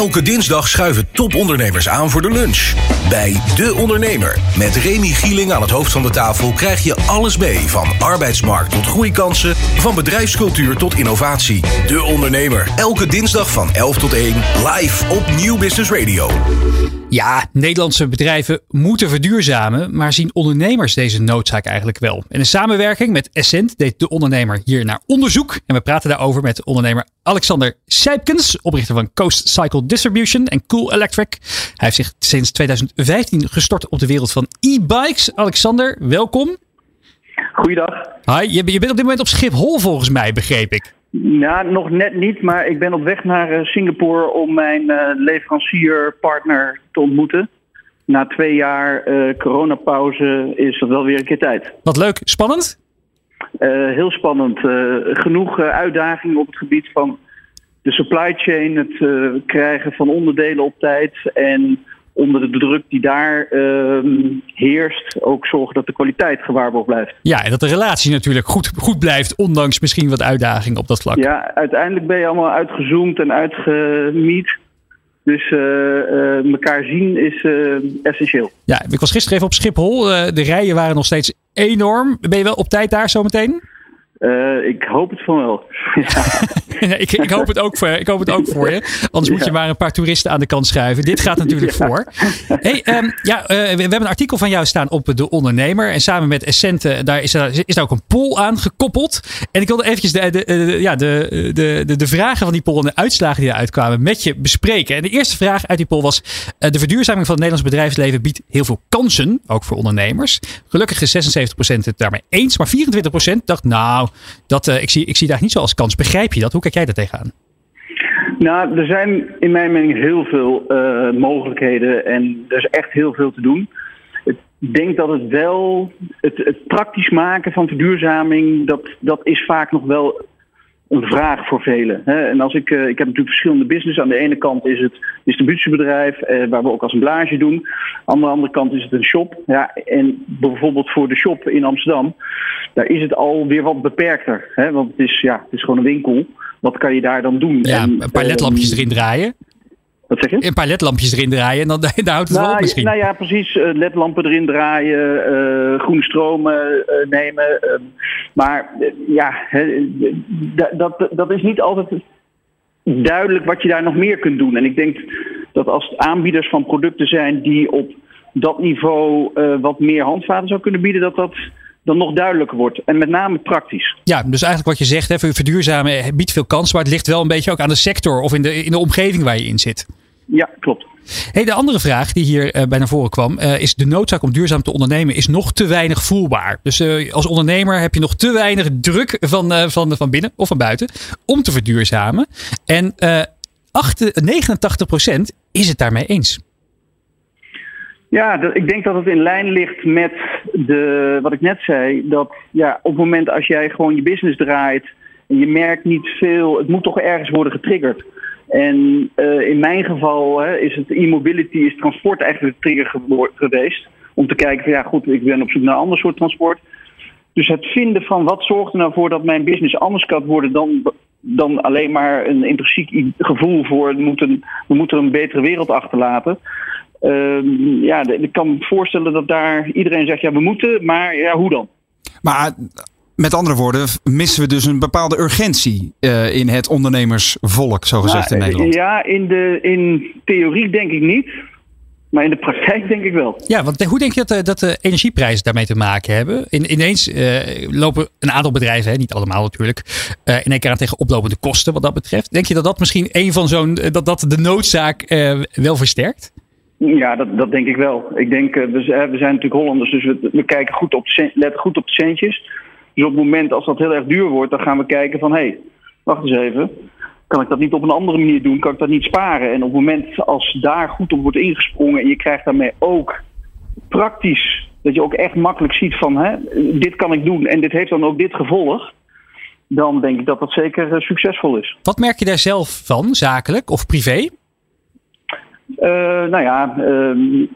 Elke dinsdag schuiven topondernemers aan voor de lunch. Bij De Ondernemer met Remy Gieling aan het hoofd van de tafel krijg je alles mee van arbeidsmarkt tot groeikansen, van bedrijfscultuur tot innovatie. De Ondernemer elke dinsdag van 11 tot 1 live op Nieuw Business Radio. Ja, Nederlandse bedrijven moeten verduurzamen, maar zien ondernemers deze noodzaak eigenlijk wel? En in samenwerking met Essent deed de ondernemer hier naar onderzoek. En we praten daarover met ondernemer Alexander Sijpkens, oprichter van Coast Cycle Distribution en Cool Electric. Hij heeft zich sinds 2015 gestort op de wereld van e-bikes. Alexander, welkom. Goeiedag. Hi, je, je bent op dit moment op Schiphol volgens mij, begreep ik. Ja, nog net niet, maar ik ben op weg naar eh, Singapore om mijn uh, leverancierpartner te ontmoeten. Na twee jaar uh, coronapauze is dat wel weer een keer tijd. Wat leuk. Spannend? heel spannend. genoeg uitdagingen op het gebied van de supply chain, het krijgen van onderdelen op tijd en onder de druk die daar uh, heerst, ook zorgen dat de kwaliteit gewaarborgd blijft. Ja, en dat de relatie natuurlijk goed, goed blijft, ondanks misschien wat uitdagingen op dat vlak. Ja, uiteindelijk ben je allemaal uitgezoomd en uitgemiet. Dus uh, uh, elkaar zien is uh, essentieel. Ja, ik was gisteren even op Schiphol. de rijen waren nog steeds enorm. Ben je wel op tijd daar zometeen? Uh, ik hoop het van wel. ja. ik, ik, hoop het ook voor, ik hoop het ook voor je. Anders moet je maar een paar toeristen aan de kant schuiven. Dit gaat natuurlijk ja. voor. Hey, um, ja, uh, we, we, hebben een artikel van jou staan op De Ondernemer. En samen met Essente, daar is, er, is daar ook een poll aan gekoppeld. En ik wilde eventjes de, de, de, ja, de, de, de, de vragen van die poll en de uitslagen die eruit kwamen met je bespreken. En de eerste vraag uit die poll was... Uh, de verduurzaming van het Nederlands bedrijfsleven biedt heel veel kansen. Ook voor ondernemers. Gelukkig is 76% het daarmee eens. Maar 24% dacht, nou dat, uh, ik, zie, ik zie daar niet zo als kans. Begrijp je dat? Hoe kijk jij daar tegenaan? Nou, er zijn in mijn mening heel veel uh, mogelijkheden en er is echt heel veel te doen. Ik denk dat het wel, het, het praktisch maken van verduurzaming, dat, dat is vaak nog wel een vraag voor velen. En als ik, uh, ik heb natuurlijk verschillende business. Aan de ene kant is het distributiebedrijf, uh, waar we ook assemblage doen. Aan de andere kant is het een shop. Ja, en bijvoorbeeld voor de shop in Amsterdam, daar is het alweer wat beperkter. Hè? Want het is, ja, het is gewoon een winkel. Wat kan je daar dan doen? Ja, en, een paar ledlampjes uh, erin draaien. Wat zeg je? Een paar ledlampjes erin draaien en dan daar houdt het nou, wel op misschien. Nou ja, precies. Uh, ledlampen erin draaien, uh, groene stromen uh, nemen. maar ja, he, dat, dat is niet altijd duidelijk wat je daar nog meer kunt doen. En ik denk dat als het aanbieders van producten zijn die op dat niveau wat meer handvaten zou kunnen bieden, dat dat dan nog duidelijker wordt. En met name praktisch. Ja, dus eigenlijk wat je zegt, hè, verduurzamen biedt veel kansen, maar het ligt wel een beetje ook aan de sector of in de, in de omgeving waar je in zit. Ja, klopt. Hey, de andere vraag die hier uh, bij naar voren kwam, uh, is de noodzaak om duurzaam te ondernemen is nog te weinig voelbaar. Dus uh, als ondernemer heb je nog te weinig druk van, van, van binnen of van buiten om te verduurzamen. En 8, 89% is het daarmee eens. Ja, ik denk dat het in lijn ligt met de, wat ik net zei. Dat ja, op het moment als jij gewoon je business draait en je merkt niet veel, het moet toch ergens worden getriggerd. En uh, in mijn geval hè, is het e-mobility, is transport eigenlijk de trigger geweest. Om te kijken van ja goed, ik ben op zoek naar een ander soort transport. Dus het vinden van wat zorgt er nou voor dat mijn business anders kan worden dan, dan alleen maar een intrinsiek gevoel voor we moeten, we moeten een betere wereld achterlaten. Uh, ja, ik kan me voorstellen dat daar iedereen zegt ja we moeten, maar ja hoe dan? Maar met andere woorden, missen we dus een bepaalde urgentie uh, in het ondernemersvolk, zo gezegd nou, in Nederland? Ja, in, de, in theorie denk ik niet. Maar in de praktijk denk ik wel. Ja, want hoe denk je dat, dat de energieprijzen daarmee te maken hebben? In, ineens uh, lopen een aantal bedrijven, hè, niet allemaal natuurlijk, uh, in één keer aan tegen oplopende kosten wat dat betreft. Denk je dat dat misschien een van zo'n, dat dat de noodzaak wel versterkt? Ja, dat, dat denk ik wel. Ik denk, we, we zijn natuurlijk Hollanders, dus we, we kijken goed op de, letten goed op de centjes. Dus op het moment als dat heel erg duur wordt, dan gaan we kijken van hé, hey, wacht eens even. Kan ik dat niet op een andere manier doen? Kan ik dat niet sparen? En op het moment als daar goed op wordt ingesprongen en je krijgt daarmee ook praktisch, dat je ook echt makkelijk ziet van hè, dit kan ik doen en dit heeft dan ook dit gevolg. Dan denk ik dat dat zeker succesvol is. Wat merk je daar zelf van, zakelijk of privé? Uh, nou ja, uh,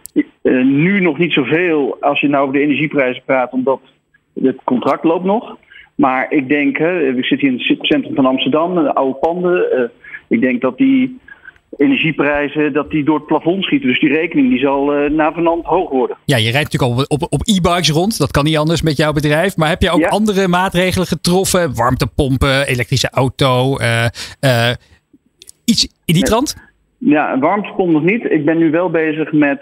uh, nu nog niet zoveel als je nou over de energieprijzen praat, omdat het contract loopt nog. Maar ik denk, hè, we zitten hier in het centrum van Amsterdam, de oude panden. Uh, ik denk dat die energieprijzen dat die door het plafond schieten. Dus die rekening die zal uh, navenant hoog worden. Ja, je rijdt natuurlijk al op, op e-bikes rond. Dat kan niet anders met jouw bedrijf. Maar heb je ook andere maatregelen getroffen? Warmtepompen, elektrische auto, uh, uh, iets in die trant? Ja, warmtepomp nog niet. Ik ben nu wel bezig met...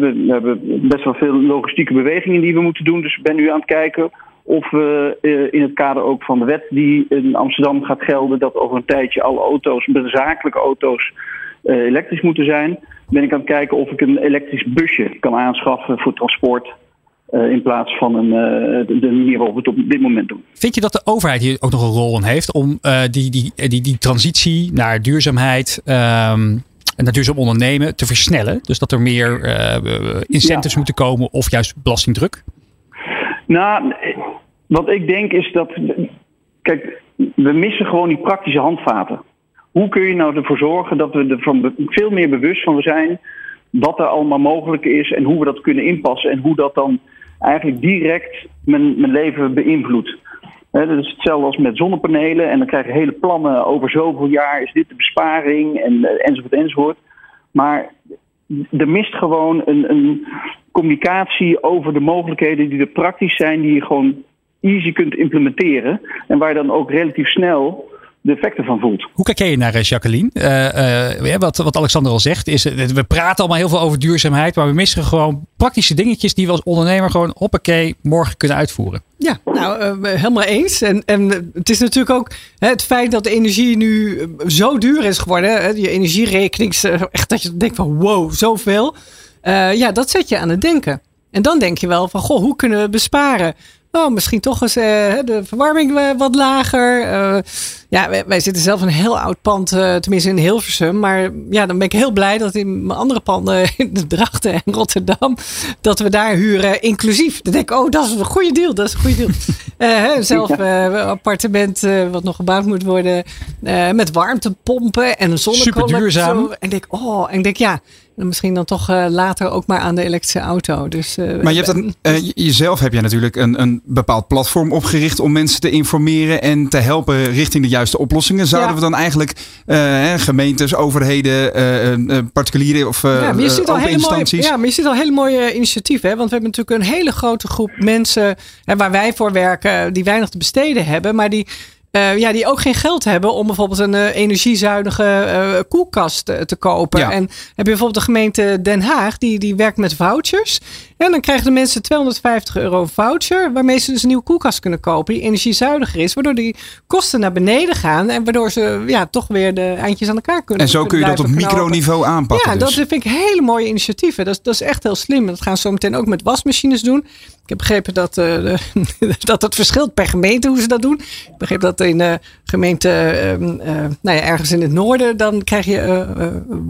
we, hebben, best wel veel logistieke bewegingen die we moeten doen. Dus ik ben nu aan het kijken of we in het kader ook van de wet die in Amsterdam gaat gelden, dat over een tijdje alle auto's, zakelijke auto's, elektrisch moeten zijn. Ben ik aan het kijken of ik een elektrisch busje kan aanschaffen voor transport. in plaats van een, de manier waarop we het op dit moment doen. Vind je dat de overheid hier ook nog een rol in heeft om die, die, die, die transitie naar duurzaamheid um, en naar duurzaam ondernemen te versnellen? Dus dat er meer incentives moeten komen of juist belastingdruk? Nou, wat ik denk is dat. Kijk, we missen gewoon die praktische handvaten. Hoe kun je nou ervoor zorgen dat we er van veel meer bewust van zijn wat er allemaal mogelijk is en hoe we dat kunnen inpassen en hoe dat dan eigenlijk direct mijn, mijn leven beïnvloedt. Dat is hetzelfde als met zonnepanelen en dan krijg je hele plannen over zoveel jaar is dit de besparing en, enzovoort enzovoort. Maar er mist gewoon een, een communicatie over de mogelijkheden die er praktisch zijn, die je gewoon easy kunt implementeren. En waar je dan ook relatief snel de effecten van voelt. Hoe kijk jij naar, eh, Jacqueline? Uh, wat, wat Alexander al zegt, is we praten allemaal heel veel over duurzaamheid, maar we missen gewoon praktische dingetjes die we als ondernemer gewoon hoppakee morgen kunnen uitvoeren. Ja, nou, helemaal eens. En, en het is natuurlijk ook hè, het feit dat de energie nu zo duur is geworden. Hè, je energierekening, echt dat je denkt van wow, zoveel. ja, dat zet je aan het denken. En dan denk je wel van, goh, hoe kunnen we besparen? oh, misschien toch eens de verwarming eh, wat lager. Uh, ja, wij, wij, zitten zelf in een heel oud pand, tenminste in Hilversum. Maar ja, dan ben ik heel blij dat in mijn andere panden, in de Drachten en Rotterdam, dat we daar huren inclusief. Dan denk ik, oh, dat is een goede deal. Dat is een goede deal. zelf een appartement wat nog gebouwd moet worden met warmtepompen en een zonnecollector. Super duurzaam. En denk, oh, en denk, ja, misschien dan toch uh, later ook maar aan de elektrische auto. Dus, uh, maar je hebt uh, jezelf heb je natuurlijk een, een bepaald platform opgericht om mensen te informeren en te helpen richting de juiste oplossingen. Zouden ja. we dan eigenlijk gemeentes, overheden, particulieren of ja, maar je ziet al hele instanties? Mooie, ja, maar je ziet al hele mooie initiatieven. Hè? Want we hebben natuurlijk een hele grote groep mensen hè, waar wij voor werken, die weinig te besteden hebben, maar die uh, ja, die ook geen geld hebben om bijvoorbeeld een uh, energiezuinige uh, koelkast te kopen. Ja. En heb je bijvoorbeeld de gemeente Den Haag, die, die werkt met vouchers. En dan krijgen de mensen 250 euro voucher, waarmee ze dus een nieuwe koelkast kunnen kopen die energiezuiniger is, waardoor die kosten naar beneden gaan en waardoor ze ja, toch weer de eindjes aan elkaar kunnen. En zo kun je dat op microniveau aanpakken. Ja, dus. dat vind ik hele mooie initiatieven. Dat, dat is echt heel slim. Dat gaan ze zo meteen ook met wasmachines doen. Ik heb begrepen dat, dat het verschilt per gemeente hoe ze dat doen. Ik begreep dat in de gemeente uh, uh, nou ja, ergens in het noorden, dan krijg je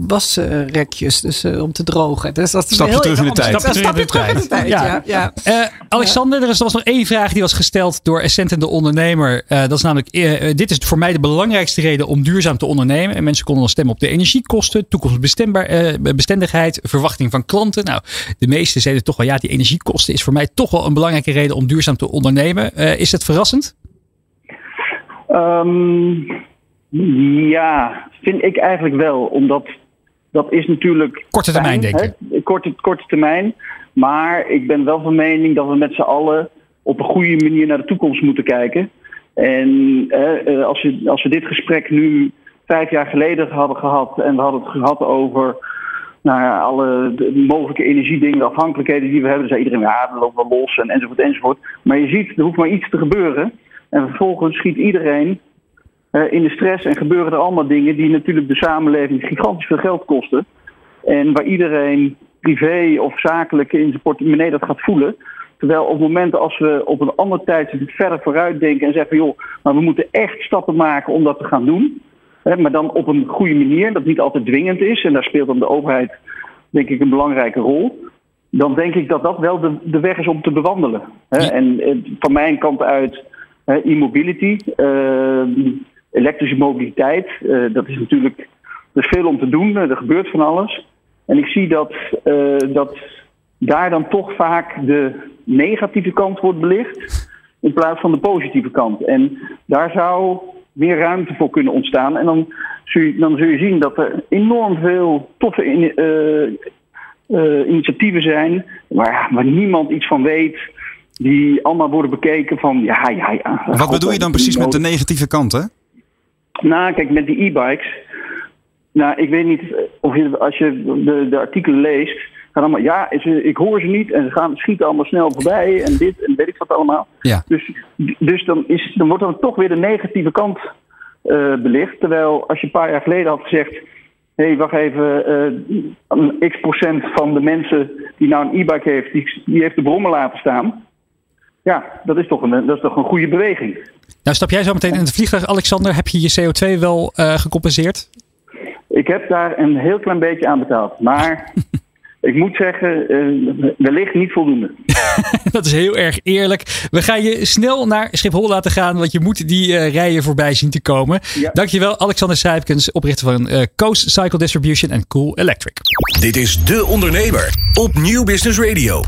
wasrekjes dus, om te drogen. Dus dat is heel terug in de tijd. Stap je terug in de tijd, ja. ja, ja. Alexander, er, is, was nog één vraag die was gesteld door Essent en de ondernemer. dat is namelijk, dit is voor mij de belangrijkste reden om duurzaam te ondernemen. En mensen konden dan stemmen op de energiekosten, toekomstbestendigheid, verwachting van klanten. Nou, de meesten zeiden toch wel, ja, die energiekosten is voor mij toch toch wel een belangrijke reden om duurzaam te ondernemen. Uh, is het verrassend? Um, ja, vind ik eigenlijk wel. Omdat dat is natuurlijk. Korte termijn, denk ik. Korte, korte termijn. Maar ik ben wel van mening dat we met z'n allen op een goede manier naar de toekomst moeten kijken. En eh, als, we, als we dit gesprek nu vijf jaar geleden hadden gehad en we hadden het gehad over nou ja, alle mogelijke energiedingen, de afhankelijkheden die we hebben. Dan zei iedereen, ja, dat loopt wel los en, enzovoort enzovoort. Maar je ziet, er hoeft maar iets te gebeuren. En vervolgens schiet iedereen uh, in de stress en gebeuren er allemaal dingen die natuurlijk de samenleving gigantisch veel geld kosten. En waar iedereen privé of zakelijk in zijn portemonnee dat gaat voelen. Terwijl op momenten als we op een ander tijdstip verder vooruit denken en zeggen, joh, maar we moeten echt stappen maken om dat te gaan doen maar dan op een goede manier, dat niet altijd dwingend is. En daar speelt dan de overheid, denk ik, een belangrijke rol. Dan denk ik dat dat wel de, de weg is om te bewandelen. En eh, van mijn kant uit e-mobility, uh, elektrische mobiliteit. Uh, dat is natuurlijk er is veel om te doen, er gebeurt van alles. En ik zie dat, dat daar dan toch vaak de negatieve kant wordt belicht in plaats van de positieve kant. En daar zou meer ruimte voor kunnen ontstaan. En dan dan zul je zien dat er enorm veel toffe in, initiatieven zijn waar, waar niemand iets van weet. Die allemaal worden bekeken van ja, ja, ja. Wat bedoel je dan precies met de negatieve kant, hè? Nou, kijk, met die e-bikes. Nou, ik weet niet of je, als je de, de artikelen leest, gaan allemaal, ja, ik hoor ze niet en ze gaan schieten allemaal snel voorbij en dit en weet ik wat allemaal. Ja. Dus, dus dan, is, dan wordt dan toch weer de negatieve kant uh, belicht. Terwijl als je een paar jaar geleden had gezegd, hé, hey, wacht even, uh, x procent van de mensen die nou een e-bike heeft, die, die heeft de brommer laten staan. Ja, dat is, toch een, dat is toch een goede beweging. Nou, stap jij zo meteen in het vliegtuig, Alexander. Heb je je CO2 wel uh, gecompenseerd? Ik heb daar een heel klein beetje aan betaald. Maar ik moet zeggen, uh, wellicht niet voldoende. dat is heel erg eerlijk. We gaan je snel naar Schiphol laten gaan, want je moet die uh, rijen voorbij zien te komen. Ja. Dankjewel, Alexander Sijpkens, oprichter van uh, Coast Cycle Distribution en Cool Electric. Dit is De Ondernemer op Nieuw Business Radio.